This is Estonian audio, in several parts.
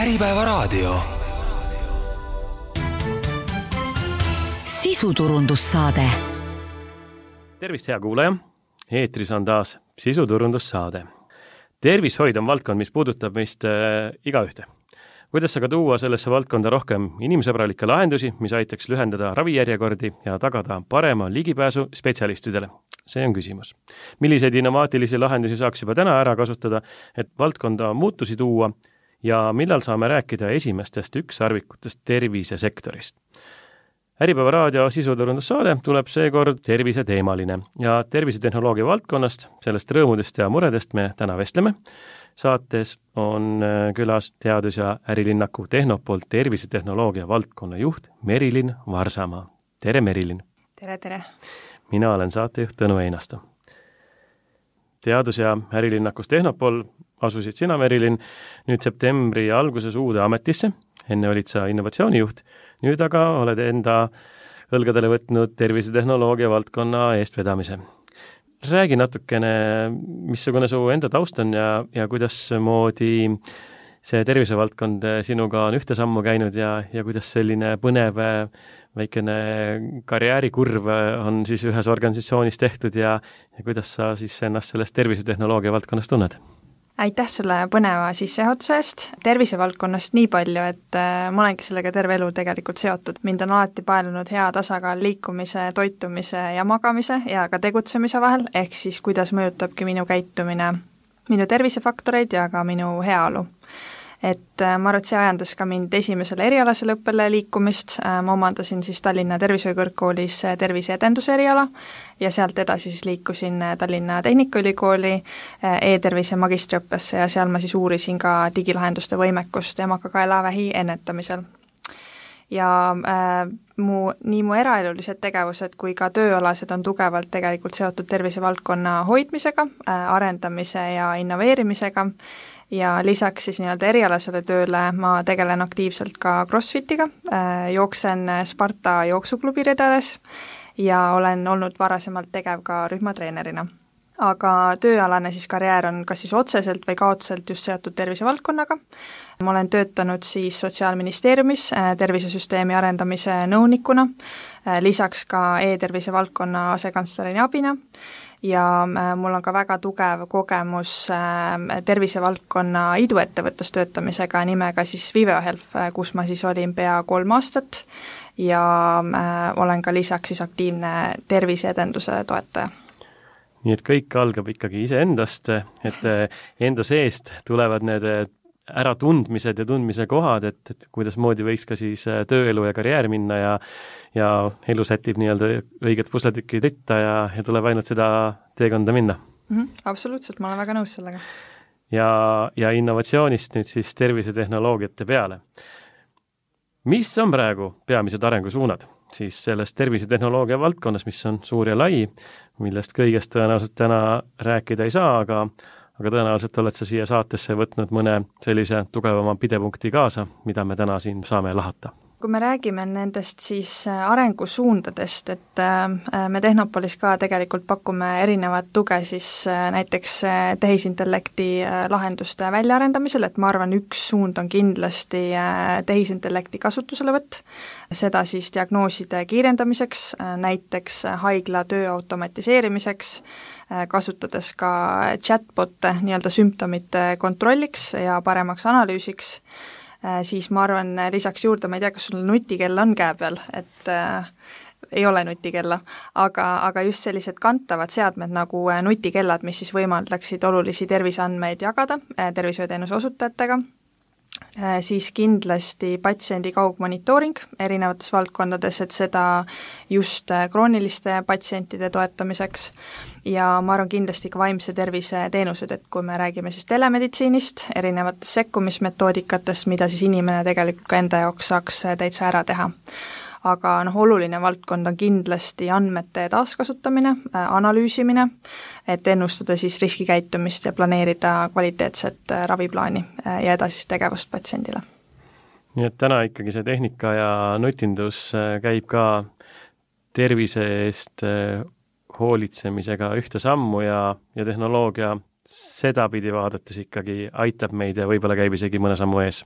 Äripäevaraadio. sisuturundussaade. tervist, hea kuulaja! eetris on taas sisuturundussaade. tervishoid on valdkond, mis puudutab meist äh, igaühte. kuidas aga tuua sellesse valdkonda rohkem inimsõbralikke lahendusi, mis aitaks lühendada ravijärjekordi ja tagada parema ligipääsu spetsialistidele? see on küsimus. milliseid innovaatilisi lahendusi saaks juba täna ära kasutada, et valdkonda muutusi tuua ja millal saame rääkida esimestest ükssarvikutest tervisesektorist? äripäeva raadio sisuturundussaade tuleb seekord terviseteemaline ja tervisetehnoloogia valdkonnast, sellest rõõmudest ja muredest me täna vestleme. saates on äh, külas Teadus- ja Ärilinnaku Tehnopol tervisetehnoloogia valdkonna juht Merilin Varsamaa. tere, Merilin! tere, tere! mina olen saatejuht Tõnu Einasto. Teadus- ja Ärilinnakus Tehnopol asusid sina, Merilin, nüüd septembri alguses uude ametisse, enne olid sa innovatsioonijuht, nüüd aga oled enda õlgadele võtnud tervisetehnoloogia valdkonna eestvedamise. räägi natukene, missugune su enda taust on ja, ja kuidasmoodi see tervisevaldkond sinuga on ühte sammu käinud ja, ja kuidas selline põnev väikene karjäärikurv on siis ühes organisatsioonis tehtud ja, ja kuidas sa siis ennast selles tervisetehnoloogia valdkonnas tunned? aitäh sulle põneva sissejuhatuse eest, tervisevaldkonnast nii palju, et ma olengi sellega terve elu tegelikult seotud. mind on alati paelunud hea tasakaal liikumise, toitumise ja magamise ja ka tegutsemise vahel, ehk siis kuidas mõjutabki minu käitumine minu tervisefaktoreid ja ka minu heaolu et äh, ma arvan, et see ajendas ka mind esimesele erialasele õppele liikumist, äh, ma omandasin siis Tallinna Tervishoiukõrgkoolis äh, terviseedenduse eriala ja sealt edasi siis liikusin Tallinna Tehnikaülikooli e-tervise magistriõppesse ja seal ma siis uurisin ka digilahenduste võimekust emakakaelavähi ennetamisel. Ja äh, mu, nii mu eraelulised tegevused kui ka tööalased on tugevalt tegelikult seotud tervisevaldkonna hoidmisega äh,, arendamise ja innoveerimisega ja lisaks siis nii-öelda erialasele tööle ma tegelen aktiivselt ka Crossfitiga, äh, jooksen Sparta jooksuklubi ridades ja olen olnud varasemalt tegev ka rühmatreenerina. aga tööalane siis karjäär on kas siis otseselt või kaudselt just seotud tervisevaldkonnaga, ma olen töötanud siis Sotsiaalministeeriumis äh, tervisesüsteemi arendamise nõunikuna, äh, lisaks ka e-tervise valdkonna asekantsleri abina ja äh, mul on ka väga tugev kogemus äh, tervisevaldkonna iduettevõttes töötamisega nimega siis Viveo Health, äh, kus ma siis olin pea kolm aastat ja olen ka lisaks siis aktiivne terviseedenduse toetaja. Nii et kõik algab ikkagi iseendast, et enda seest tulevad need äratundmised ja tundmise kohad, et, et kuidasmoodi võiks ka siis äh, tööelu ja karjäär minna ja ja elu sätib nii-öelda õiged pusletükid ritta ja, ja tuleb ainult seda teekonda minna mm. -hmm, absoluutselt, ma olen väga nõus sellega. ja, ja innovatsioonist nüüd siis tervisetehnoloogiate peale. mis on praegu peamised arengusuunad siis selles tervisetehnoloogia valdkonnas, mis on suur ja lai, millest kõigest tõenäoliselt täna rääkida ei saa, aga aga tõenäoliselt oled sa siia saatesse võtnud mõne sellise tugevama pidepunkti kaasa, mida me täna siin saame lahata kui me räägime nendest siis äh, arengusuundadest, et äh, me Tehnopolis ka tegelikult pakume erinevat tuge siis äh, näiteks tehisintellekti lahenduste väljaarendamisel, et ma arvan, üks suund on kindlasti tehisintellekti kasutuselevõtt, seda siis diagnooside kiirendamiseks, näiteks haigla töö automatiseerimiseks, kasutades ka chatbot'e nii-öelda sümptomite kontrolliks ja paremaks analüüsiks siis ma arvan, äh, lisaks juurde, ma ei tea, kas sul nutikell on käe peal, et äh, ei ole nutikella, aga, aga just sellised kantavad seadmed nagu äh, nutikellad, mis siis võimaldaksid olulisi terviseandmeid jagada äh, tervishoiuteenuse osutajatega. Äh,, siis kindlasti patsiendi kaugmonitooring erinevates valdkondades, et seda just krooniliste patsientide toetamiseks ja ma arvan kindlasti ka vaimse tervise teenused, et kui me räägime siis telemeditsiinist, erinevatest sekkumismetoodikatest, mida siis inimene tegelikult ka enda jaoks saaks täitsa ära teha aga noh, oluline valdkond on kindlasti andmete taaskasutamine, äh, analüüsimine, et ennustada siis riskikäitumist ja planeerida kvaliteetset äh, raviplaani äh, ja edasist tegevust patsiendile. nii et täna ikkagi see tehnika ja nutindus käib ka tervise eest hoolitsemisega ühte sammu ja, ja tehnoloogia sedapidi vaadates ikkagi aitab meid ja võib-olla käib isegi mõne sammu ees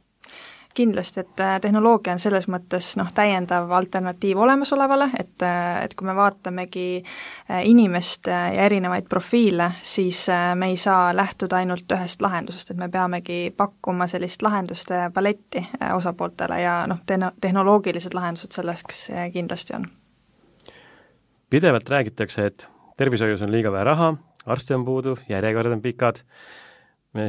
kindlasti, et äh, tehnoloogia on selles mõttes noh, täiendav alternatiiv olemasolevale, et, äh, et kui me vaatamegi äh, inimest ja erinevaid profiile, siis me ei saa lähtuda ainult ühest lahendusest, et me peamegi pakkuma sellist lahenduste paletti osapooltele ja noh, tehno-, tehnoloogilised lahendused selleks kindlasti on. Pidevalt räägitakse, et tervishoius on liiga vähe raha, arste on puudu, järjekorrad on pikad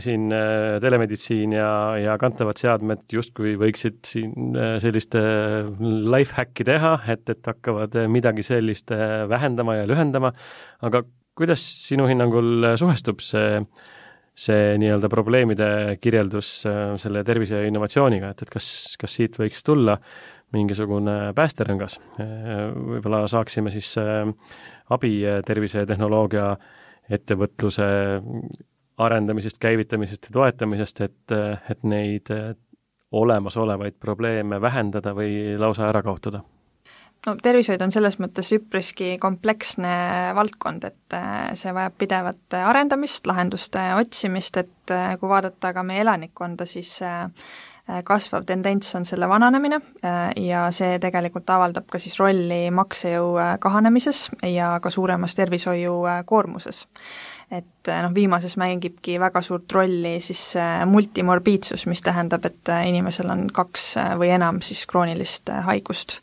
siin äh, telemeditsiin ja, ja kantavad seadmed justkui võiksid siin äh, sellist äh, life hack'i teha, et, et hakkavad midagi sellist vähendama ja lühendama, aga kuidas sinu hinnangul suhestub see, see nii-öelda probleemide kirjeldus selle tervise ja innovatsiooniga, et, et kas, kas siit võiks tulla mingisugune päästerõngas, võib-olla saaksime siis abi tervise ja tehnoloogia ettevõtluse arendamisest, käivitamisest ja toetamisest, et, et neid olemasolevaid probleeme vähendada või lausa ära kaotada? no tervishoid on selles mõttes üpriski kompleksne valdkond, et see vajab pidevat arendamist, lahenduste otsimist, et kui vaadata ka meie elanikkonda, siis kasvav tendents on selle vananemine ja see tegelikult avaldab ka siis rolli maksejõu kahanemises ja ka suuremas tervishoiukoormuses et noh, viimases mängibki väga suurt rolli siis multimorbiidsus, mis tähendab, et inimesel on kaks või enam siis kroonilist haigust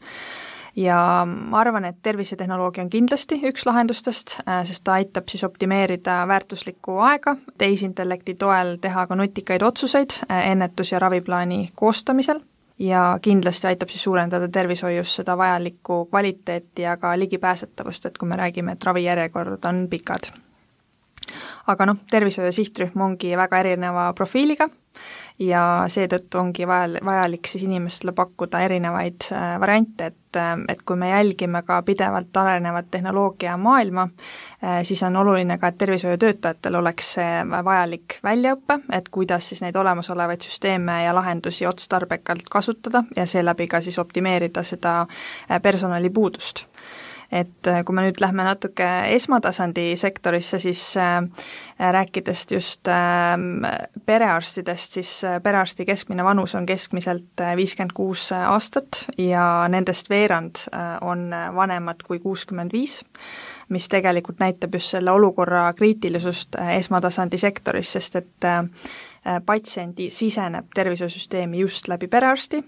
ja ma arvan, et tervisetehnoloogia on kindlasti üks lahendustest, sest ta aitab siis optimeerida väärtuslikku aega, tehisintellekti toel teha ka nutikaid otsuseid ennetus- ja raviplaani koostamisel. Ja kindlasti aitab siis suurendada tervishoius seda vajalikku kvaliteeti ja ka ligipääsetavust, et kui me räägime, et ravijärjekorrad on pikad. Aga noh, tervishoiu sihtrühm ongi väga erineva profiiliga ja seetõttu ongi vajal-, vajalik siis inimestele pakkuda erinevaid äh, variante, et, äh, et kui me jälgime ka pidevalt arenevat tehnoloogiamaailma, äh, siis on oluline ka, et tervishoiutöötajatel oleks see vajalik väljaõpe, et kuidas siis neid olemasolevaid süsteeme ja lahendusi otstarbekalt kasutada ja seeläbi ka siis optimeerida seda personalipuudust et äh, kui me nüüd lähme natuke esmatasandi sektorisse, siis äh, rääkides just ähm, perearstidest, siis äh, perearsti keskmine vanus on keskmiselt viiskümmend kuus aastat ja nendest veerand on vanemad kui kuuskümmend viis mis tegelikult näitab just selle olukorra kriitilisust esmatasandi sektoris, sest et patsiendi siseneb tervishoiusüsteemi just läbi perearsti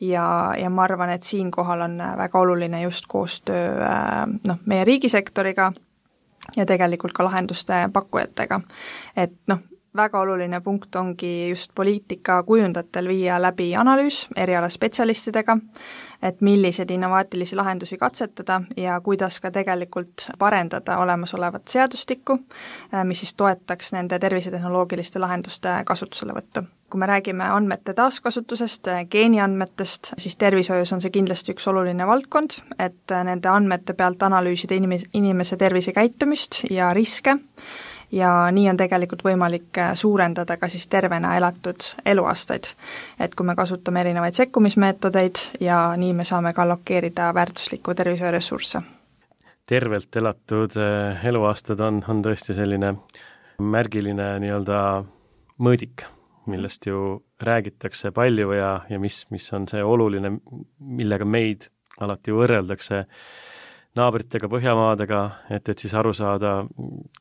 ja, ja ma arvan, et siinkohal on väga oluline just koostöö äh, noh, meie riigisektoriga ja tegelikult ka lahenduste pakkujatega. et noh, väga oluline punkt ongi just poliitika kujundajatel viia läbi analüüs erialaspetsialistidega, et milliseid innovaatilisi lahendusi katsetada ja kuidas ka tegelikult parendada olemasolevat seadustikku, äh, mis siis toetaks nende tervisetehnoloogiliste lahenduste kasutuselevõttu. kui me räägime andmete taaskasutusest, äh, geeniandmetest, siis tervishoius on see kindlasti üks oluline valdkond, et äh, nende andmete pealt analüüsida inimes-, inimese tervisekäitumist ja riske, ja nii on tegelikult võimalik äh, suurendada ka siis tervena elatud eluaastaid. et kui me kasutame erinevaid sekkumismeetodeid ja nii me saame ka allokeerida väärtuslikku tervishoiuressursse. tervelt elatud äh, eluaastad on, on tõesti selline märgiline nii-öelda mõõdik, millest ju räägitakse palju ja, ja mis, mis on see oluline, millega meid alati võrreldakse naabritega, Põhjamaadega, et, et siis aru saada,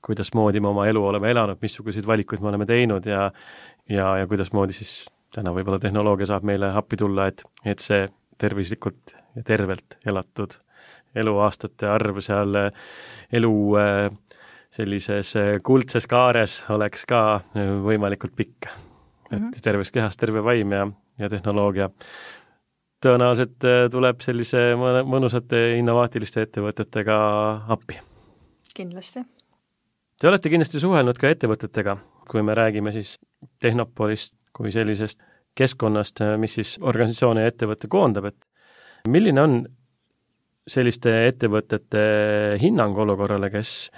kuidasmoodi me oma elu oleme elanud, missuguseid valikuid me oleme teinud ja ja, ja kuidasmoodi siis täna võib-olla tehnoloogia saab meile appi tulla, et, et see tervislikult ja tervelt elatud eluaastate arv seal elu sellises kuldses kaares oleks ka võimalikult pikk. et -hmm. terves kehas terve vaim ja, ja tehnoloogia tõenäoliselt äh, tuleb sellise mõnusate innovaatiliste ettevõtetega appi. kindlasti. Te olete kindlasti suhelnud ka ettevõtetega, kui me räägime siis Tehnopolist kui sellisest keskkonnast, äh, mis siis organisatsioone ja ettevõtte koondab, et milline on selliste ettevõtete hinnang olukorrale, kes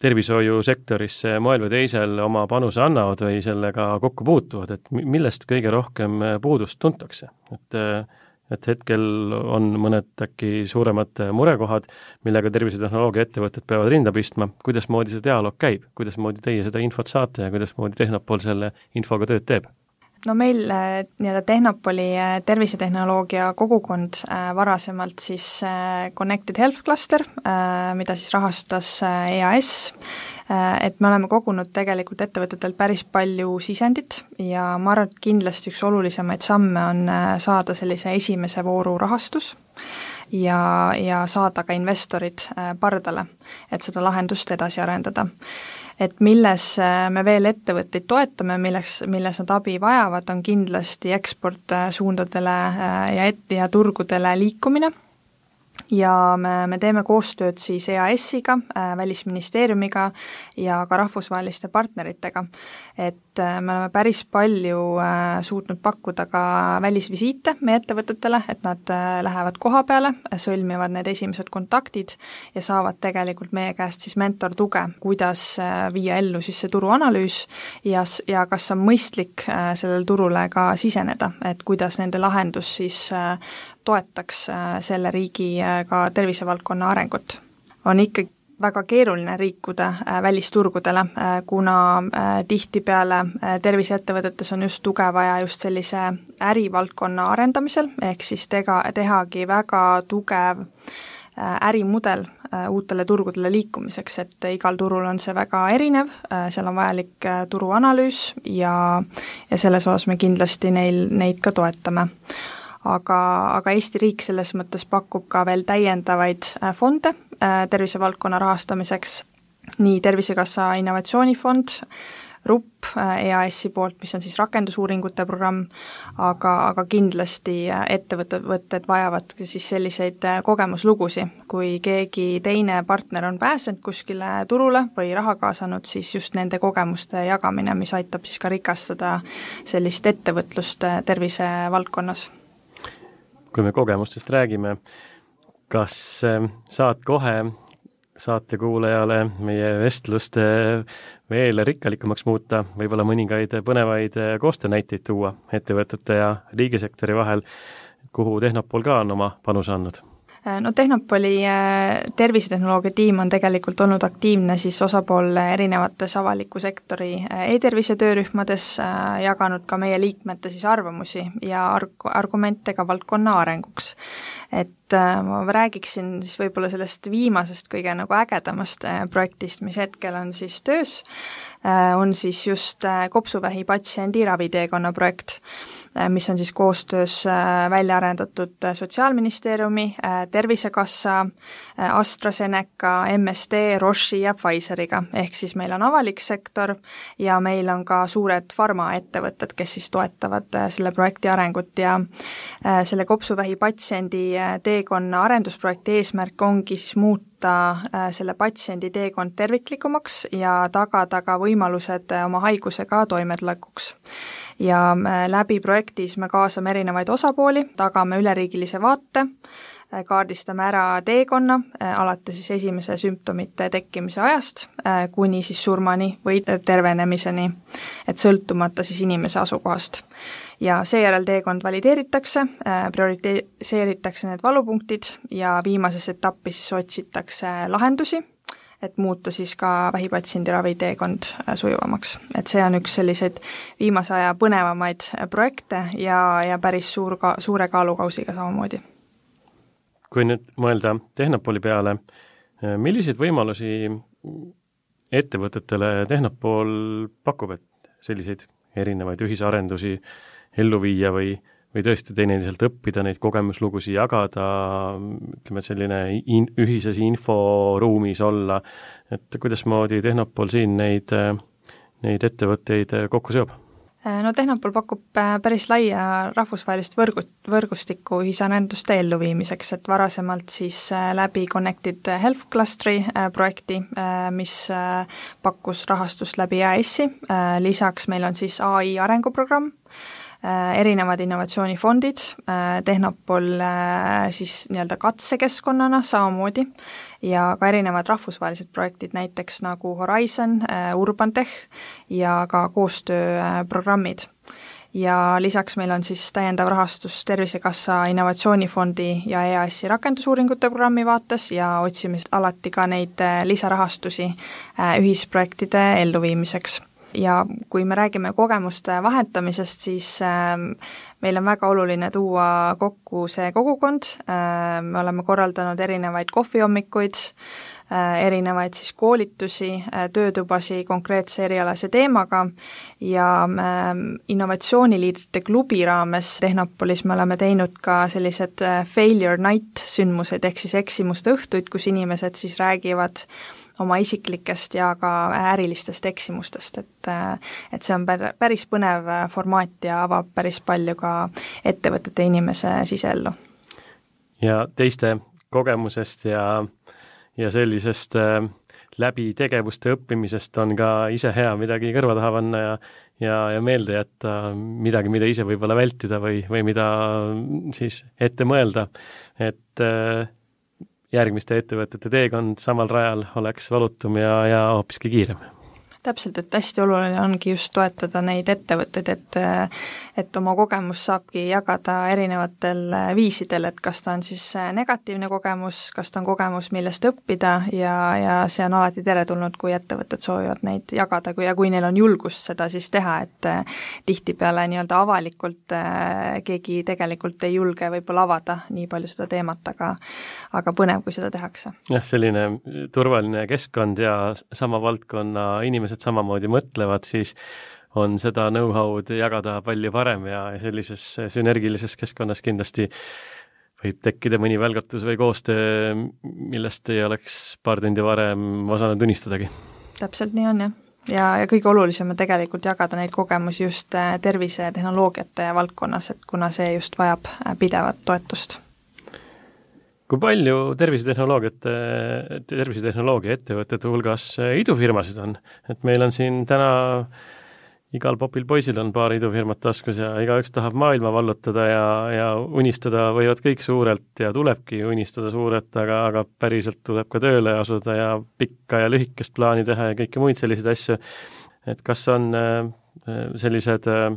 tervishoiusektorisse moel või teisel oma panuse annavad või sellega kokku puutuvad, et millest kõige rohkem puudust tuntakse, et äh, et hetkel on mõned äkki suuremad murekohad, millega tervisetehnoloogia ettevõtted peavad rinda pistma, kuidasmoodi see dialoog käib, kuidasmoodi teie seda infot saate ja kuidasmoodi Tehnopol selle infoga tööd teeb? No meil äh, nii-öelda Tehnopoli äh, tervisetehnoloogia kogukond äh, varasemalt siis Connected Health Cluster, mida siis rahastas EAS, et me oleme kogunud tegelikult ettevõtetelt päris palju sisendit ja ma arvan, et kindlasti üks olulisemaid samme on saada sellise esimese vooru rahastus ja, ja saada ka investorid pardale, et seda lahendust edasi arendada et milles äh, me veel ettevõtteid toetame, milleks, milles nad abi vajavad, on kindlasti eksportsuundadele äh, ja et-, ja turgudele liikumine ja me, me teeme koostööd siis EAS-iga äh,, Välisministeeriumiga ja ka rahvusvaheliste partneritega. et äh, me oleme päris palju äh, suutnud pakkuda ka välisvisiite meie ettevõtetele, et nad äh, lähevad koha peale, sõlmivad need esimesed kontaktid ja saavad tegelikult meie käest siis mentortuge, kuidas viia ellu siis see turuanalüüs ja, ja kas on mõistlik sellele turule ka siseneda, et kuidas nende lahendus siis toetaks selle riigi ka tervisevaldkonna arengut. on ikkagi väga keeruline liikuda äh, välisturgudele, kuna tihtipeale terviseettevõtetes on just tuge vaja just sellise ärivaldkonna arendamisel, ehk siis tega, tehagi väga tugev ärimudel uutele turgudele liikumiseks, et igal turul on see väga erinev, seal on vajalik turuanalüüs ja, ja selles osas me kindlasti neil, neid ka toetame aga, aga Eesti riik selles mõttes pakub ka veel täiendavaid äh, fonde äh, tervisevaldkonna rahastamiseks, nii Tervisekassa innovatsioonifond, RUP äh, EAS-i poolt, mis on siis rakendusuuringute programm, aga, aga kindlasti ettevõtted vajavadki siis selliseid kogemuslugusid, kui keegi teine partner on pääsenud kuskile turule või raha kaasanud, siis just nende kogemuste jagamine, mis aitab siis ka rikastada sellist ettevõtlust tervisevaldkonnas kui me kogemustest räägime, kas äh, saad kohe saatekuulajale meie vestlust veel rikkalikumaks muuta, võib-olla mõningaid põnevaid äh, koostöönäiteid tuua ettevõtete ja riigisektori vahel, kuhu Tehnopol ka on oma panuse andnud no Tehnopoli äh, tervisetehnoloogia tiim on tegelikult olnud aktiivne siis osapool erinevates avaliku sektori äh, e-tervise töörühmades, jaganud ka meie liikmete siis arvamusi ja arg-, argumente ka valdkonna arenguks. et ma räägiksin siis võib-olla sellest viimasest kõige nagu ägedamast projektist, mis hetkel on siis töös, on siis just kopsuvähi patsiendi raviteekonna projekt Äh, mis on siis koostöös äh, välja arendatud äh, Sotsiaalministeeriumi, Tervisekassa, AstraZeneca, MSD, Roche'i ja Pfizeriga, ehk siis meil on avalik sektor ja meil on ka suured farmaettevõtted, kes siis toetavad selle projekti arengut ja selle kopsuvähi patsiendi teekonna arendusprojekti eesmärk ongi siis muuta selle patsiendi teekond terviklikumaks ja tagada ka võimalused oma haigusega toimetulekuks ja äh, läbi projektis me kaasame erinevaid osapooli, tagame üleriigilise vaate, äh, kaardistame ära teekonna, äh, alates siis esimese sümptomite tekkimise ajast kuni siis surmani või tervenemiseni, et sõltumata siis inimese asukohast. ja seejärel teekond valideeritakse, prioritiseeritakse need valupunktid ja viimases etapis siis otsitakse lahendusi et muuta siis ka vähipatsiendi raviteekond äh, sujuvamaks. et see on üks selliseid viimase aja põnevamaid äh, projekte ja, ja päris suur ka, suure kaalukausiga samamoodi. kui nüüd mõelda Tehnopoli peale, äh, milliseid võimalusi ettevõtetele Tehnopol pakub, et selliseid erinevaid ühisarendusi ellu viia või või tõesti teineteiselt õppida, neid kogemuslugusid jagada, ütleme, et selline in-, ühises inforuumis olla, et kuidasmoodi Tehnopol siin neid, neid ettevõtteid kokku seob? no Tehnopol pakub äh, päris laia rahvusvahelist võrgu, võrgustikku ühisarenduste elluviimiseks, et varasemalt siis äh, läbi Connected Health Clusteri äh, projekti, mis pakkus rahastust läbi EAS-i, lisaks meil on siis ai arenguprogramm, erinevad innovatsioonifondid, äh, Tehnopol äh, siis nii-öelda katsekeskkonnana samamoodi ja ka erinevad rahvusvahelised projektid, näiteks nagu Horizon, Urban Tech ja ka koostööprogrammid ja lisaks meil on siis täiendav rahastus Tervisekassa Innovatsioonifondi ja EAS-i rakendusuuringute programmi vaates ja otsime alati ka neid lisarahastusi ühisprojektide elluviimiseks ja kui me räägime kogemuste vahetamisest, siis äh, meil on väga oluline tuua kokku see kogukond. Äh,, me oleme korraldanud erinevaid kohvihommikuid äh,, erinevaid siis koolitusi äh,, töötubasi konkreetse erialase teemaga ja äh, innovatsiooniliidrite klubi raames Tehnopolis me oleme teinud ka sellised äh, failure night sündmused, ehk siis eksimuste õhtuid, kus inimesed siis räägivad oma isiklikest ja ka ärilistest eksimustest, et et see on pär-, päris põnev formaat ja avab päris palju ka ettevõtete inimese siseellu. ja teiste kogemusest ja, ja sellisest äh, läbi tegevuste õppimisest on ka ise hea midagi kõrva taha panna ja ja, ja meelde jätta midagi, mida ise võib-olla vältida või, või mida siis ette mõelda, et äh, järgmiste ettevõtete teekond samal rajal oleks valutum ja, ja hoopiski kiirem täpselt, et hästi oluline ongi just toetada neid ettevõtteid, et et oma kogemust saabki jagada erinevatel viisidel, et kas ta on siis negatiivne kogemus, kas ta on kogemus, millest õppida ja, ja see on alati teretulnud, kui ettevõtted soovivad neid jagada, kui ja kui neil on julgust seda siis teha, et tihtipeale nii-öelda avalikult keegi tegelikult ei julge võib-olla avada nii palju seda teemat, aga aga põnev, kui seda tehakse. jah, selline turvaline keskkond ja sama valdkonna inimesed inimesed samamoodi mõtlevad, siis on seda know-how'd jagada palju parem ja sellises sünergilises keskkonnas kindlasti võib tekkida mõni välgatus või koostöö, millest ei oleks paar tundi varem osanud unistadagi. täpselt nii on, jah. ja, ja kõige olulisem on tegelikult jagada neid kogemusi just äh, tervisetehnoloogiate valdkonnas, et kuna see just vajab äh, pidevat toetust kui palju tervisetehnoloogiate, tervisetehnoloogia ettevõtete hulgas idufirmasid on? et meil on siin täna igal popil poisil on paar idufirmat taskus ja igaüks tahab maailma vallutada ja, ja unistada võivad kõik suurelt ja tulebki unistada suurelt, aga, aga päriselt tuleb ka tööle asuda ja pikka ja lühikest plaani teha ja kõiki muid selliseid asju. et kas on äh, sellised äh,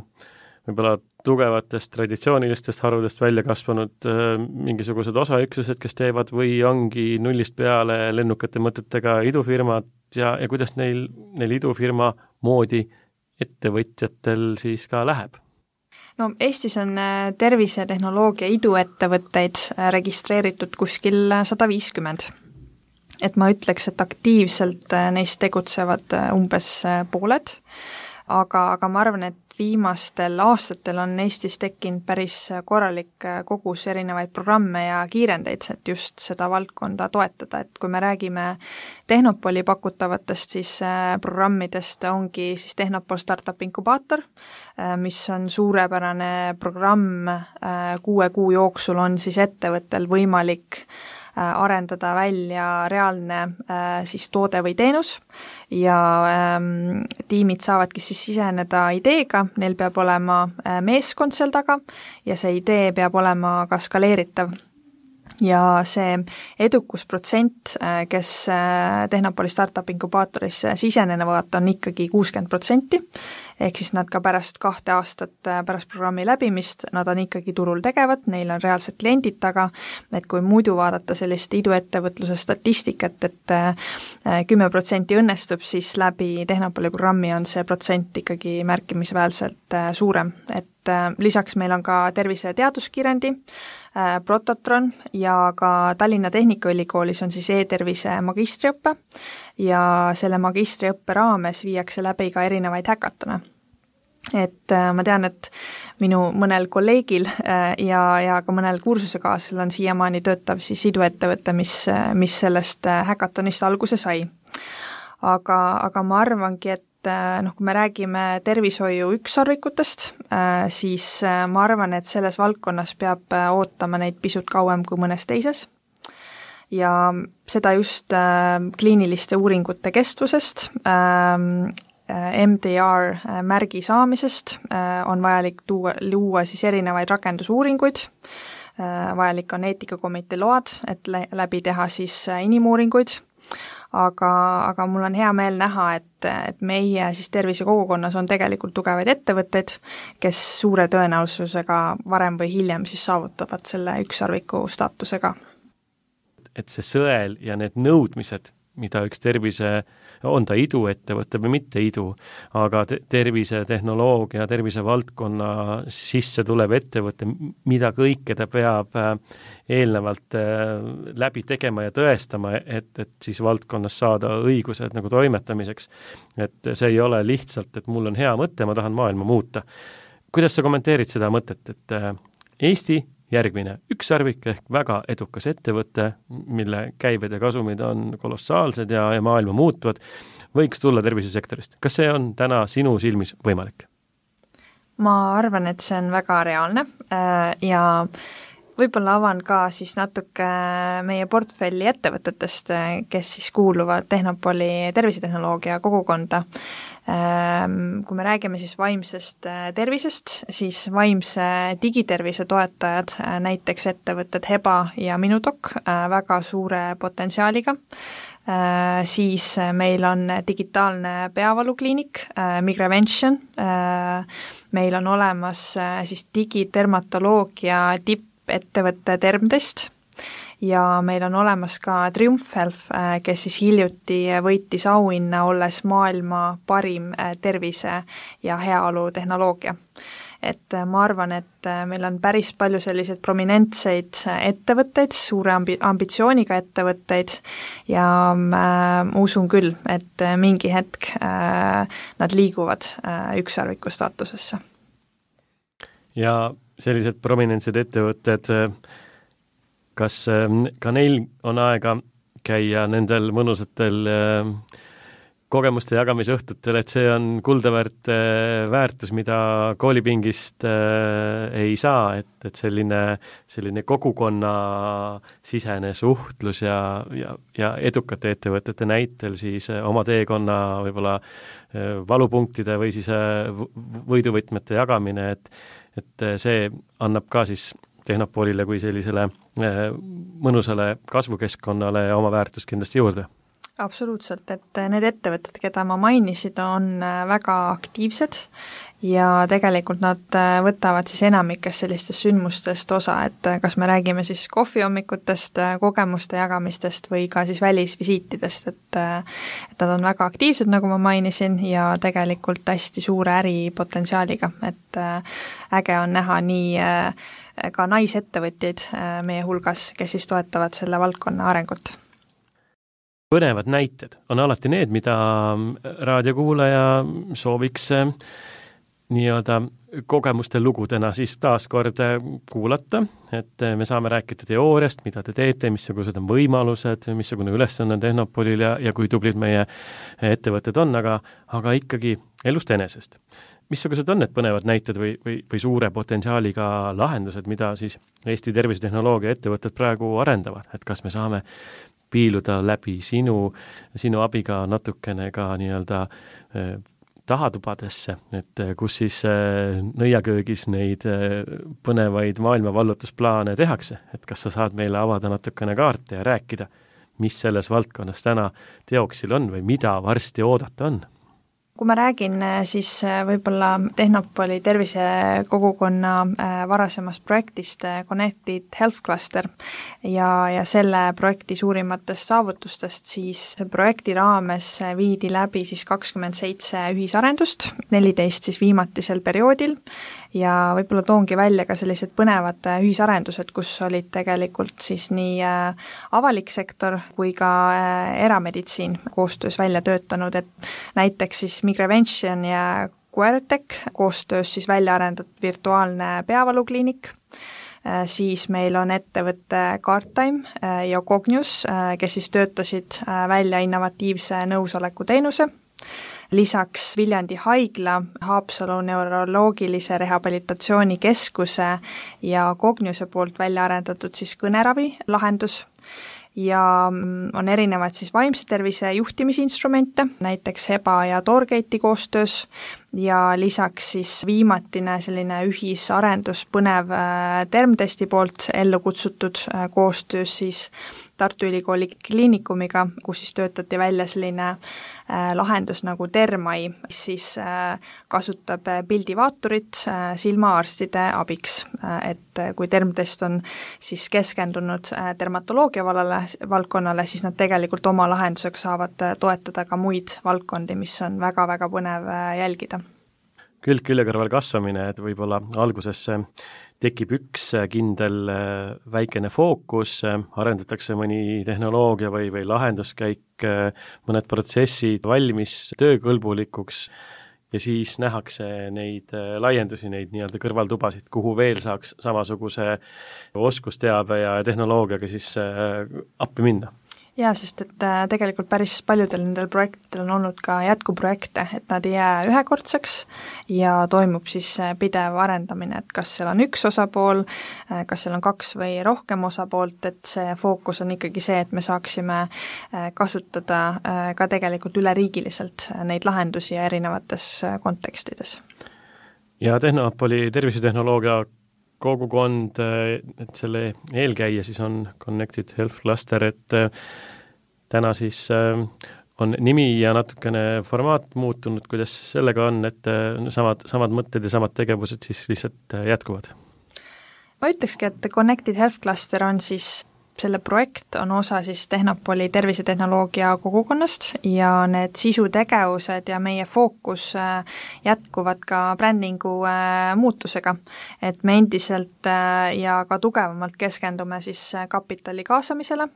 võib-olla tugevatest traditsioonilistest harudest välja kasvanud äh, mingisugused osaüksused, kes teevad või ongi nullist peale lennukate mõtetega idufirmad ja, ja kuidas neil, neil idufirma moodi ettevõtjatel siis ka läheb? no Eestis on äh, tervisetehnoloogia iduettevõtteid äh, registreeritud kuskil sada viiskümmend. et ma ütleks, et aktiivselt neist tegutsevad umbes pooled, aga, aga ma arvan, et viimastel aastatel on Eestis tekkinud päris korralik kogus erinevaid programme ja kiirendeid, et just seda valdkonda toetada, et kui me räägime Tehnopoli pakutavatest siis äh, programmidest, ongi siis Tehnopol Startup Inkubaator, äh, mis on suurepärane programm, äh, kuue kuu jooksul on siis ettevõttel võimalik Äh, arendada välja reaalne äh, siis toode või teenus ja ähm, tiimid saavadki siis siseneda ideega, neil peab olema äh, meeskond seal taga ja see idee peab olema ka skaleeritav. Ja see edukusprotsent, kes Tehnopoli startup inkubaatorisse sisenevad, on ikkagi kuuskümmend protsenti ehk siis nad ka pärast kahte aastat äh, pärast programmi läbimist, nad on ikkagi turul tegevad, neil on reaalsed kliendid taga, et kui muidu vaadata sellist iduettevõtluse statistikat et, et äh, kümme protsenti õnnestub, siis läbi Tehnopoli programmi on see protsent ikkagi märkimisväärselt äh, suurem, et lisaks meil on ka tervise teaduskiirendi, Prototron ja ka Tallinna Tehnikaülikoolis on siis e-tervise magistriõpe ja selle magistriõppe raames viiakse läbi ka erinevaid häkatone et äh, ma tean, et minu mõnel kolleegil äh, ja, ja ka mõnel kursusekaaslasel on siiamaani töötav siis iduettevõte, mis, mis sellest äh, häkatonist alguse sai. aga, aga ma arvangi, et noh, kui me räägime tervishoiu ükssarvikutest, siis ma arvan, et selles valdkonnas peab ootama neid pisut kauem kui mõnes teises ja seda just äh, kliiniliste uuringute kestvusest äh,, Äh, MDR äh, märgi saamisest äh, on vajalik tuua, luua siis erinevaid rakendusuuringuid, vajalik on eetikakomitee load, et läbi teha siis inimuuringuid, aga, aga mul on hea meel näha, et, et meie siis tervisekogukonnas on tegelikult tugevaid ettevõtteid, kes suure tõenäosusega varem või hiljem siis saavutavad selle ükssarviku staatuse ka. Et see sõel ja need nõudmised, mida üks tervise on ta iduettevõte või mitte idu, aga te tervisetehnoloogia, tervisevaldkonna sisse tulev ettevõte, mida kõike ta peab äh, eelnevalt äh, läbi tegema ja tõestama, et, et siis valdkonnas saada õigused nagu toimetamiseks. et see ei ole lihtsalt, et mul on hea mõte, ma tahan maailma muuta. kuidas sa kommenteerid seda mõtet, et äh, Eesti järgmine ükssarvik ehk väga edukas ettevõte, mille käibed ja kasumid on kolossaalsed ja, ja maailma muutuvad, võiks tulla tervisesektorist. kas see on täna sinu silmis võimalik? ma arvan, et see on väga reaalne äh, ja võib-olla avan ka siis natuke meie portfelli ettevõtetest, kes siis kuuluvad Tehnopoli tervisetehnoloogia kogukonda kui me räägime siis vaimsest äh, tervisest, siis vaimse digitervise toetajad, äh, näiteks ettevõtted Heba ja Minudoc, äh, väga suure potentsiaaliga, siis meil on digitaalne peavalukliinik, Migrevention, meil on olemas siis digitermatoloogia tippettevõte Termtest ja meil on olemas ka Triumph Health, äh, kes siis hiljuti võitis auhinna, olles maailma parim äh, tervise- ja heaolutehnoloogia et äh, ma arvan, et meil on päris palju selliseid prominentseid ettevõtteid, suure ambi-, ambitsiooniga ettevõtteid ja äh, usun küll, et mingi hetk äh, nad liiguvad äh, ükssarviku staatusesse. ja sellised prominentsed ettevõtted äh, kas ähm, ka neil on aega käia nendel mõnusatel ähm, kogemuste jagamise õhtutel, et see on kuldaväärt äh, väärtus, mida koolipingist äh, ei saa, et, et selline, selline kogukonnasisene suhtlus ja, ja, ja edukate ettevõtete näitel siis äh, oma teekonna võib-olla valupunktide või siis võiduvõtmete jagamine, et et see annab ka siis Tehnopolile kui sellisele äh, mõnusale kasvukeskkonnale oma väärtust kindlasti juurde. Absoluutselt, et need ettevõtted, keda ma mainisin, on äh, väga aktiivsed ja tegelikult nad äh, võtavad siis enamikest sellistest sündmustest osa, et kas me räägime siis kohvihommikutest, kogemuste jagamistest või ka siis välisvisiitidest, et et nad on väga aktiivsed, nagu ma mainisin, ja tegelikult hästi suure äripotentsiaaliga, et äge on näha nii äh, ka naisettevõtjaid äh, meie hulgas, kes siis toetavad selle valdkonna arengut. põnevad näited on alati need, mida raadiokuulaja sooviks äh, nii-öelda kogemuste lugudena siis taaskord äh, kuulata, et me saame rääkida teooriast, mida te teete, missugused on võimalused, missugune ülesanne on Tehnopolil ja, ja kui tublid meie ettevõtted on, aga, aga ikkagi elust enesest missugused on need põnevad näited või, või, või suure potentsiaaliga lahendused, mida siis Eesti tervisetehnoloogia ettevõtted praegu arendavad, et kas me saame piiluda läbi sinu, sinu abiga natukene ka nii-öelda eh, tahatubadesse, et eh, kus siis eh, nõiaköögis neid põnevaid maailmavallutusplaane tehakse, et kas sa saad meile avada natukene kaarte ja rääkida, mis selles valdkonnas täna teoksil on või mida varsti oodata on kui ma räägin äh, siis äh, võib-olla Tehnopoli tervisekogukonna äh, varasemast projektist Connected Health Cluster ja, ja selle projekti suurimatest saavutustest, siis projekti raames viidi läbi siis kakskümmend seitse ühisarendust, neliteist siis viimatisel perioodil ja võib-olla toongi välja ka sellised põnevad äh, ühisarendused, kus olid tegelikult siis nii äh, avalik sektor kui ka äh, erameditsiin koostöös välja töötanud, et näiteks siis Migrevention ja Quertec koostöös siis välja arendatud virtuaalne peavalukliinik, siis meil on ettevõte Guardtime ja Cognius, kes siis töötasid välja innovatiivse nõusoleku teenuse, lisaks Viljandi haigla, Haapsalu neuroloogilise rehabilitatsioonikeskuse ja Cogniuse poolt välja arendatud siis kõneravi lahendus. Ja mm, on erinevaid siis vaimse tervise juhtimisinstrumente, näiteks Heba ja Torgate'i koostöös, ja lisaks siis viimatine selline ühisarendus põnev Termtesti poolt ellu kutsutud koostöös siis Tartu Ülikooli Kliinikumiga, kus siis töötati välja selline äh, lahendus nagu Dermai, mis siis äh, kasutab äh, pildivaaturit silmaarstide abiks. Et kui termtest on siis keskendunud dermatoloogia vallale, valdkonnale, siis nad tegelikult oma lahendusega saavad toetada ka muid valdkondi, mis on väga-väga põnev jälgida. Külg külje kõrval kasvamine, et võib-olla alguses tekib üks äh, kindel äh, väikene fookus, äh, arendatakse mõni tehnoloogia või, või lahenduskäik, mõned protsessid valmis töökõlbulikuks ja siis nähakse neid laiendusi, neid nii-öelda kõrvaltubasid, kuhu veel saaks samasuguse oskusteabe ja tehnoloogiaga siis appi minna jaa, sest et äh, tegelikult päris paljudel nendel projektidel on olnud ka jätkuprojekte, et nad ei jää ühekordseks ja toimub siis äh, pidev arendamine, et kas seal on üks osapool, äh, kas seal on kaks või rohkem osapoolt, et see fookus on ikkagi see, et me saaksime kasutada ka tegelikult üleriigiliselt neid lahendusi ja erinevates kontekstides. ja Tehnopoli tervisetehnoloogia kogukond, et selle eelkäija siis on Connected Health Cluster, et täna siis äh, on nimi ja natukene formaat muutunud, kuidas sellega on, et äh, samad, samad mõtted ja samad tegevused siis lihtsalt jätkuvad? ma ütlekski, et Connected Health Cluster on siis selle projekt on osa siis Tehnopoli tervisetehnoloogia kogukonnast ja need sisutegevused ja meie fookus äh, jätkuvad ka brändingu äh, muutusega. et me endiselt äh, ja ka tugevamalt keskendume siis kapitali kaasamisele,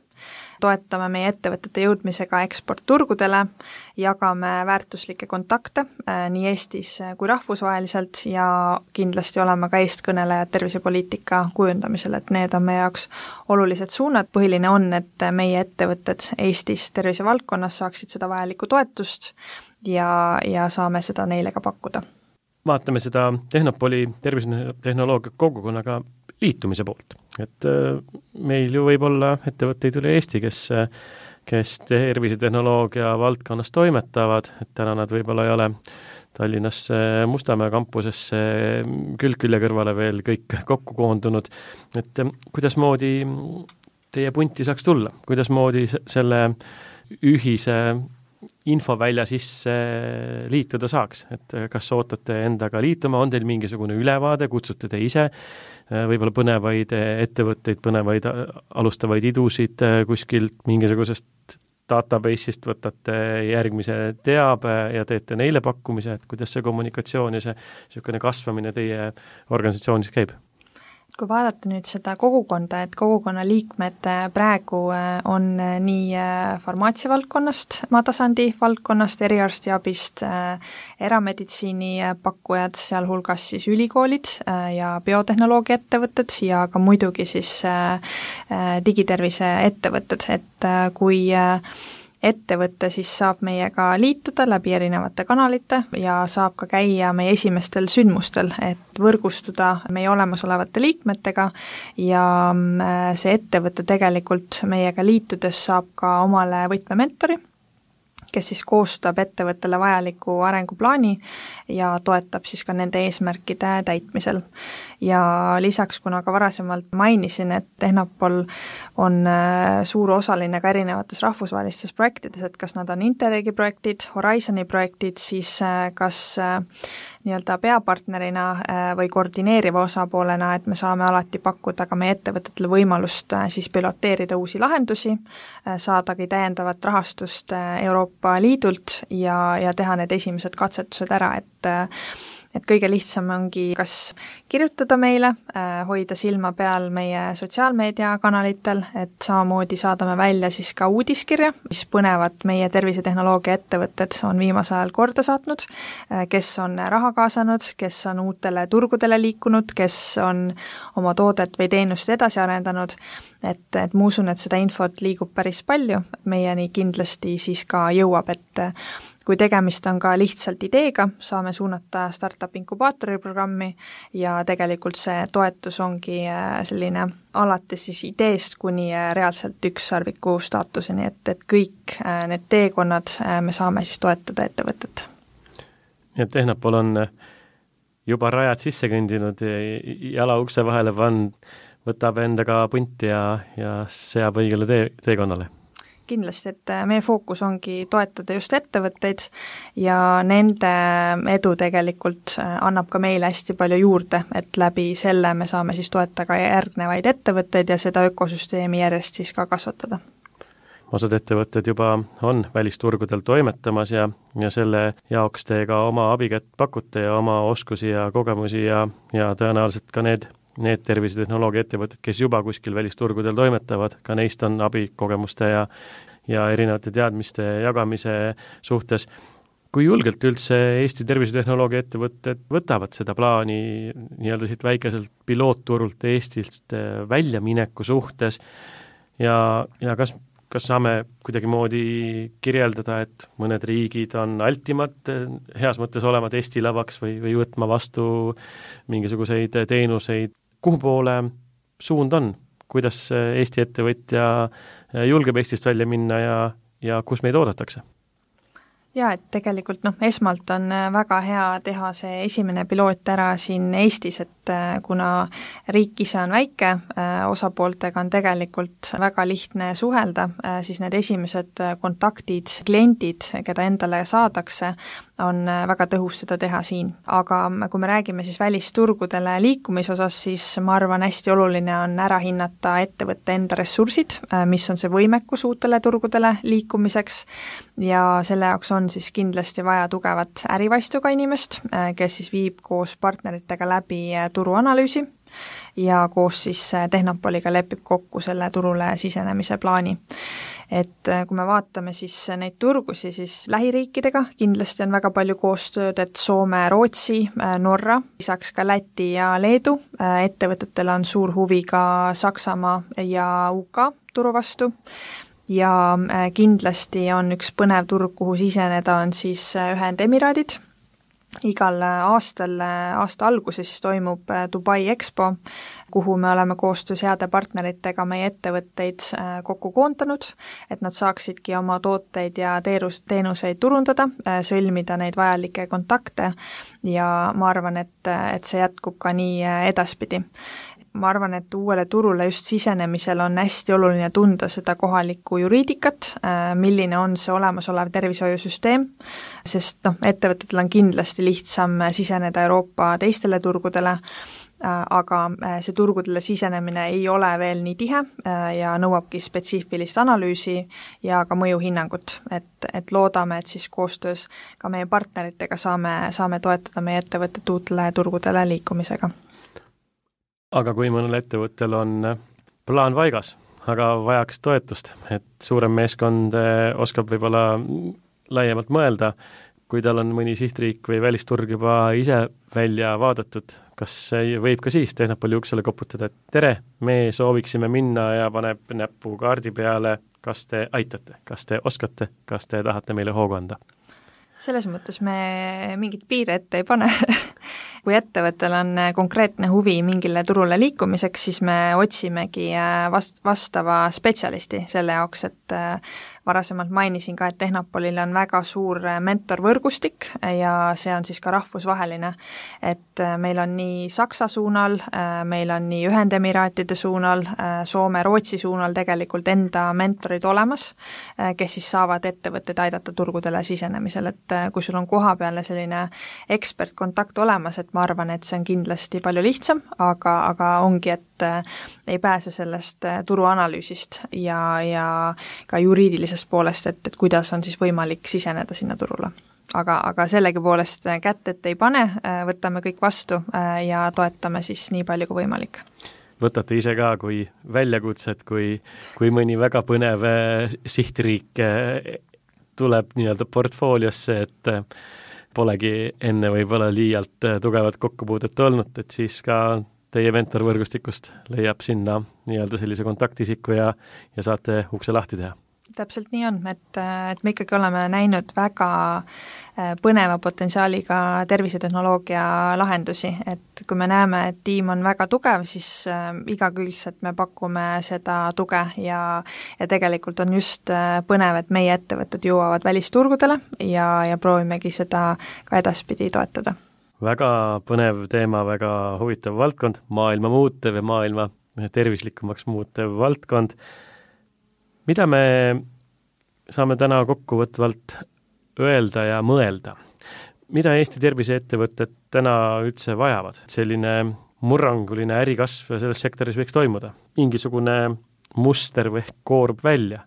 toetame meie ettevõtete jõudmisega eksportturgudele, jagame väärtuslikke kontakte äh, nii Eestis kui rahvusvaheliselt ja kindlasti oleme ka eestkõnelejad tervisepoliitika kujundamisel, et need on meie jaoks olulised suunad, põhiline on, et meie ettevõtted Eestis tervisevaldkonnas saaksid seda vajalikku toetust ja, ja saame seda neile ka pakkuda. Vaatame seda Tehnopoli tervisetehnoloogia kogukonnaga liitumise poolt. et äh, meil ju võib olla ettevõtteid üle Eesti, kes kes tervisetehnoloogia valdkonnas toimetavad, et täna nad võib-olla ei ole Tallinnasse Mustamäe kampusesse külg külje kõrvale veel kõik kokku koondunud, et äh, kuidasmoodi teie punti saaks tulla, kuidasmoodi selle ühise infovälja sisse liituda saaks, et kas ootate endaga liituma, on teil mingisugune ülevaade, kutsute te ise Äh, võib-olla põnevaid äh, ettevõtteid, põnevaid äh, alustavaid idusid kuskilt mingisugusest database'ist võtate järgmise teabe ja teete neile pakkumise, et kuidas see kommunikatsioon ja see niisugune kasvamine teie organisatsioonis käib? Kui vaadata nüüd seda kogukonda, et kogukonna liikmed äh, praegu äh, on äh, nii farmaatsia valdkonnast, maatasandi valdkonnast, eriarstiabist, erameditsiini pakkujad, sealhulgas siis ülikoolid ja biotehnoloogia ettevõtted ja ka muidugi siis digitervise ettevõtted, et kui ettevõte siis saab meiega liituda läbi erinevate kanalite ja saab ka käia meie esimestel sündmustel, et võrgustuda meie olemasolevate liikmetega ja mm, see ettevõte tegelikult meiega liitudes saab ka omale võtmementori kes siis koostab ettevõttele vajaliku arenguplaani ja toetab siis ka nende eesmärkide täitmisel. Ja lisaks, kuna ka varasemalt mainisin, et Tehnopol on äh, suur osaline ka erinevates rahvusvahelistes projektides, et kas nad on Interregi projektid, Horizoni projektid, siis äh, kas äh, nii-öelda peapartnerina või koordineeriva osapoolena, et me saame alati pakkuda ka meie ettevõtetele võimalust siis piloteerida uusi lahendusi, saadagi täiendavat rahastust Euroopa Liidult ja, ja teha need esimesed katsetused ära, et et kõige lihtsam ongi kas kirjutada meile, äh, hoida silma peal meie sotsiaalmeediakanalitel, et samamoodi saadame välja siis ka uudiskirja, mis põnevat meie tervisetehnoloogia ettevõtted on viimasel ajal korda saatnud, äh, kes on raha kaasanud, kes on uutele turgudele liikunud, kes on oma toodet või teenust edasi arendanud, et, et ma usun, et seda infot liigub päris palju, meieni kindlasti siis ka jõuab, et kui tegemist on ka lihtsalt ideega, saame suunata startup inkubaatori programmi ja tegelikult see toetus ongi äh, selline alates siis ideest kuni äh, reaalselt ükssarviku staatuseni, et, et kõik äh, need teekonnad me saame siis toetada ettevõtet. Nii et Tehnopol on juba rajad sisse kõndinud, jala ukse vahele pannud, võtab endaga punti ja, ja seab õigele tee, teekonnale kindlasti, et äh, meie fookus ongi toetada just ettevõtteid ja nende edu tegelikult äh, annab ka meile hästi palju juurde, et läbi selle me saame siis toetada ka järgnevaid ettevõtteid ja seda ökosüsteemi järjest siis ka kasvatada. Osad ettevõtted juba on välisturgudel toimetamas ja, ja selle jaoks te ka oma abikätt pakute ja oma oskusi ja kogemusi ja, ja tõenäoliselt ka need need tervisetehnoloogia ettevõtted, kes juba kuskil välisturgudel toimetavad, ka neist on abi kogemuste ja ja erinevate teadmiste jagamise suhtes. kui julgelt üldse Eesti tervisetehnoloogia ettevõtted võtavad seda plaani nii-öelda siit väikeselt pilootturult Eestist väljamineku suhtes ja, ja kas kas saame kuidagimoodi kirjeldada, et mõned riigid on altimad heas mõttes olema testilavaks või, või võtma vastu mingisuguseid teenuseid, kuhu poole suund on, kuidas Eesti ettevõtja julgeb Eestist välja minna ja, ja kus meid oodatakse? jaa, et tegelikult noh, esmalt on äh, väga hea teha see esimene piloot ära siin Eestis, et äh, kuna riik ise on väike, äh, osapooltega on tegelikult väga lihtne suhelda, siis need esimesed kontaktid, kliendid, keda endale saadakse, on väga tõhus seda teha siin. aga kui me räägime siis välisturgudele liikumise osas, siis ma arvan, hästi oluline on ära hinnata ettevõtte enda ressursid, mis on see võimekus uutele turgudele liikumiseks ja selle jaoks on siis kindlasti vaja tugevat ärivaistuga inimest, kes siis viib koos partneritega läbi turuanalüüsi ja koos siis Tehnopoliga lepib kokku selle turule sisenemise plaani. Et äh, kui me vaatame siis neid turgusi, siis lähiriikidega kindlasti on väga palju koostööd, et Soome, Rootsi, äh, Norra, lisaks ka Läti ja Leedu, äh, ettevõtetel on suur huvi ka Saksamaa ja UK turu vastu. Ja kindlasti on üks põnev turg, kuhu siseneda, on siis Ühendemiraadid igal aastal, aasta alguses toimub äh, Dubai EXPO, kuhu me oleme koostöös heade partneritega meie ettevõtteid äh, kokku koondanud, et nad saaksidki oma tooteid ja teenus, teenuseid turundada, äh, sõlmida neid vajalikke kontakte ja ma arvan, et, et see jätkub ka nii edaspidi ma arvan, et uuele turule just sisenemisel on hästi oluline tunda seda kohalikku juriidikat, äh, milline on see olemasolev tervishoiusüsteem, sest noh, ettevõtetel on kindlasti lihtsam siseneda Euroopa teistele turgudele, äh, aga äh, see turgudele sisenemine ei ole veel nii tihe ja nõuabki spetsiifilist analüüsi ja ka mõjuhinnangut, et, et loodame, et siis koostöös ka meie partneritega saame, saame toetada meie ettevõtet uutele turgudele liikumisega aga kui mõnel ettevõttel on äh, plaan paigas, aga vajaks toetust, et suurem meeskond äh, oskab võib-olla laiemalt mõelda, kui tal on mõni sihtriik või välisturg juba ise välja vaadatud, kas võib ka siis Tehnopoli uksele koputada, et tere, me sooviksime minna ja paneb näpu kaardi peale, kas te aitate, kas te oskate, kas te tahate meile hoogu anda? Selles mõttes me mingeid piire ette ei pane. Kui ettevõttel on konkreetne huvi mingile turule liikumiseks, siis me otsimegi äh, vast-, vastava spetsialisti selle jaoks, et äh, varasemalt mainisin ka, et Tehnopolil on väga suur mentorvõrgustik ja see on siis ka rahvusvaheline. et meil on nii Saksa suunal, meil on nii Ühendemiraatide suunal, Soome, Rootsi suunal tegelikult enda mentorid olemas, kes siis saavad ettevõtteid aidata turgudele sisenemisel, et kui sul on kohapealne selline ekspertkontakt olemas, et ma arvan, et see on kindlasti palju lihtsam, aga, aga ongi, et äh, ei pääse sellest äh, turuanalüüsist ja, ja ka juriidilisest poolest, et, et kuidas on siis võimalik siseneda sinna turule aga, aga sellegipoolest äh, kätt ette ei pane, võtame kõik vastu ja toetame siis nii palju kui võimalik. võtate ise ka kui väljakutset, kui, kui mõni väga põnev sihtriik tuleb nii-öelda portfooliosse, et polegi enne võib-olla liialt tugevat kokkupuudet olnud, et siis ka teie mentorvõrgustikust leiab sinna nii-öelda sellise kontaktisiku ja, ja saate ukse lahti teha täpselt nii on, et, et me ikkagi oleme näinud väga äh, põneva potentsiaaliga tervisetehnoloogia lahendusi, et kui me näeme, et tiim on väga tugev, siis äh, igakülgselt me pakume seda tuge ja ja tegelikult on just äh, põnev, et meie ettevõtted jõuavad välisturgudele ja, ja proovimegi seda ka edaspidi toetada. Väga põnev teema, väga huvitav valdkond, maailma muutev ja maailma tervislikumaks muutev valdkond mida me saame täna kokkuvõtvalt öelda ja mõelda? mida Eesti terviseettevõtted täna üldse vajavad, selline murranguline ärikasv selles sektoris võiks toimuda? mingisugune muster või koorub välja,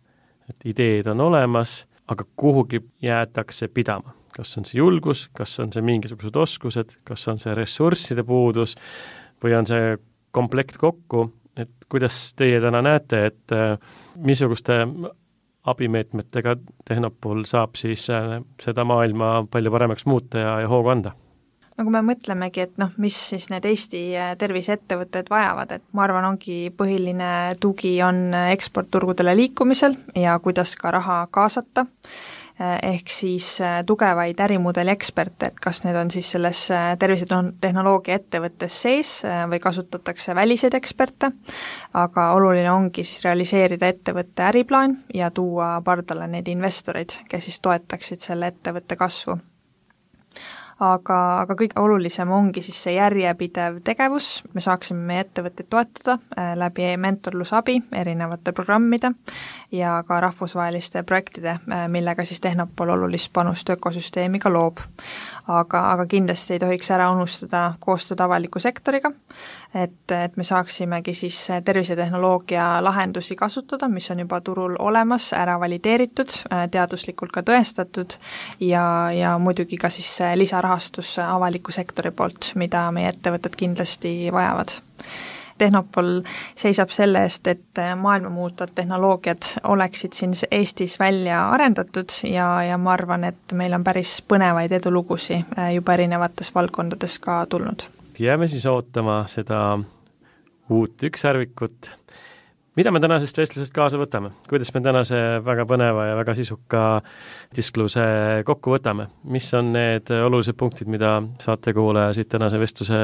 et ideed on olemas, aga kuhugi jäädakse pidama. kas on see julgus, kas on see mingisugused oskused, kas on see ressursside puudus või on see komplekt kokku, et kuidas teie täna näete, et äh, missuguste abimeetmetega Tehnopol saab siis äh, seda maailma palju paremaks muuta ja, ja hoogu anda? No kui me mõtlemegi, et noh, mis siis need Eesti äh, terviseettevõtted vajavad, et ma arvan, ongi põhiline tugi on eksportturgudele liikumisel ja kuidas ka raha kaasata. Eh, ehk siis tugevaid ärimudeli eksperte, et kas need on siis selles eh, tervisetehnoloogia ettevõttes sees või kasutatakse väliseid eksperte, aga oluline ongi siis realiseerida ettevõtte äriplaan ja tuua pardale neid investoreid, kes siis toetaksid selle ettevõtte kasvu aga, aga kõige olulisem ongi siis see järjepidev tegevus, me saaksime meie ettevõtteid toetada äh, läbi mentorlusabi erinevate programmide ja ka rahvusvaheliste projektide, äh, millega siis Tehnopol olulist panust ökosüsteemi ka loob. Aga, aga kindlasti ei tohiks ära unustada koostööd avaliku sektoriga, et, et me saaksimegi siis tervisetehnoloogia lahendusi kasutada, mis on juba turul olemas, ära valideeritud, teaduslikult ka tõestatud ja, ja muidugi ka siis lisaraha rahastus avaliku sektori poolt, mida meie ettevõtted kindlasti vajavad. Tehnopol seisab selle eest, et maailma muutvad tehnoloogiad oleksid siin Eestis välja arendatud ja, ja ma arvan, et meil on päris põnevaid edulugusid äh, juba erinevates valdkondades ka tulnud. jääme siis ootama seda uut ükssarvikut mida me tänasest vestlusest kaasa võtame, kuidas me tänase väga põneva ja väga sisuka diskluse kokku võtame, mis on need olulised punktid, mida saatekuulaja siit tänase vestluse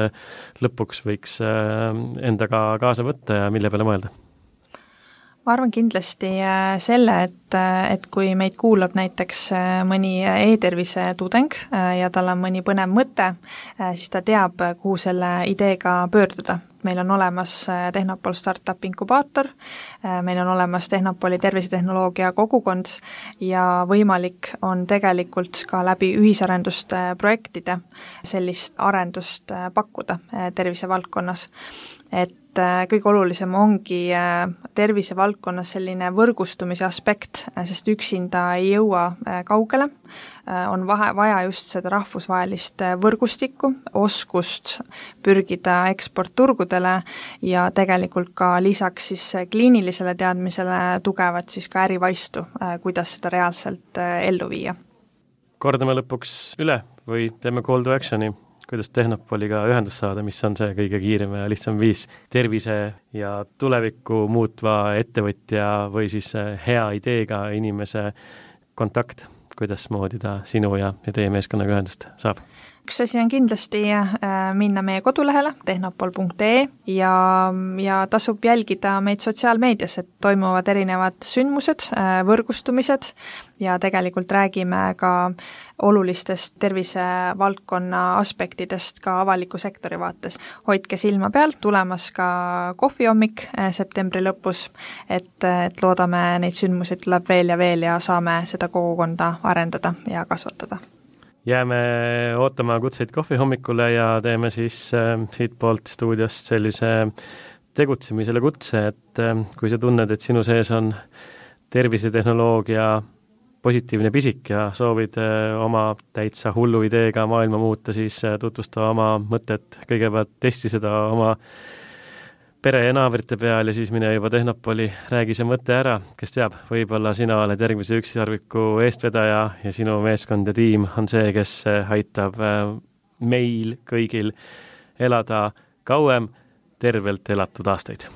lõpuks võiks äh, endaga kaasa võtta ja mille peale mõelda? Ma arvan kindlasti äh, selle, et, äh, et kui meid kuulab näiteks mõni e-tervise tudeng ja tal on mõni põnev mõte, siis ta teab, kuhu selle ideega pöörduda meil on olemas äh, Tehnopol Startup inkubaator, äh, meil on olemas Tehnopoli tervisetehnoloogia kogukond ja võimalik on tegelikult ka läbi ühisarenduste projektide sellist arendust äh, pakkuda tervisevaldkonnas. et et kõige olulisem ongi tervisevaldkonnas selline võrgustumise aspekt, sest üksinda ei jõua kaugele, on vahe, vaja just seda rahvusvahelist võrgustikku, oskust pürgida eksportturgudele ja tegelikult ka lisaks siis kliinilisele teadmisele tugevat siis ka ärivaistu, kuidas seda reaalselt ellu viia. kordame lõpuks üle või teeme call to action'i kuidas Tehnopoliga ühendust saada, mis on see kõige kiirem ja lihtsam viis tervise ja tulevikku muutva ettevõtja või siis hea ideega inimese kontakt, kuidasmoodi ta sinu ja, ja teie meeskonnaga ühendust saab? Üks asi on kindlasti äh, minna meie kodulehele tehnopol.ee ja, ja tasub jälgida meid sotsiaalmeedias, et toimuvad erinevad sündmused, äh, võrgustumised ja tegelikult räägime ka olulistest tervisevaldkonna aspektidest ka avaliku sektori vaates. hoidke silma peal, tulemas ka kohvihommik äh, septembri lõpus, et, et loodame, neid sündmusi tuleb veel ja veel ja saame seda kogukonda arendada ja kasvatada jääme ootama kutseid kohvihommikule ja teeme siis äh, siitpoolt stuudiost sellise tegutsemisele kutse, et äh, kui sa tunned, et sinu sees on tervisetehnoloogia positiivne pisik ja soovid äh, oma täitsa hullu ideega maailma muuta, siis äh, tutvusta oma mõtet, kõigepealt testi seda oma äh, pere ja naabrite peal ja siis mine juba Tehnopoli, räägi see mõte ära, kes teab, võib-olla sina oled järgmise ükssarviku eestvedaja ja sinu meeskond ja tiim on see, kes aitab äh, meil kõigil elada kauem tervelt elatud aastaid.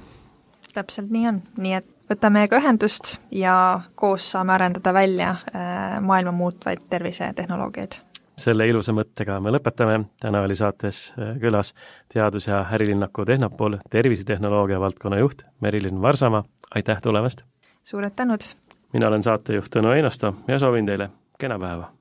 täpselt nii on, nii et võta meiega ühendust ja koos saame arendada välja äh, maailma muutvaid tervisetehnoloogiaid. Selle ilusa mõttega me lõpetame, täna oli saates äh, külas Teadus- ja Ärilinnaku Tehnopool tervisetehnoloogia valdkonna juht Merilin Varsamaa, aitäh tulemast! suured tänud! mina olen saatejuht Tõnu Einasto ja soovin teile kena päeva!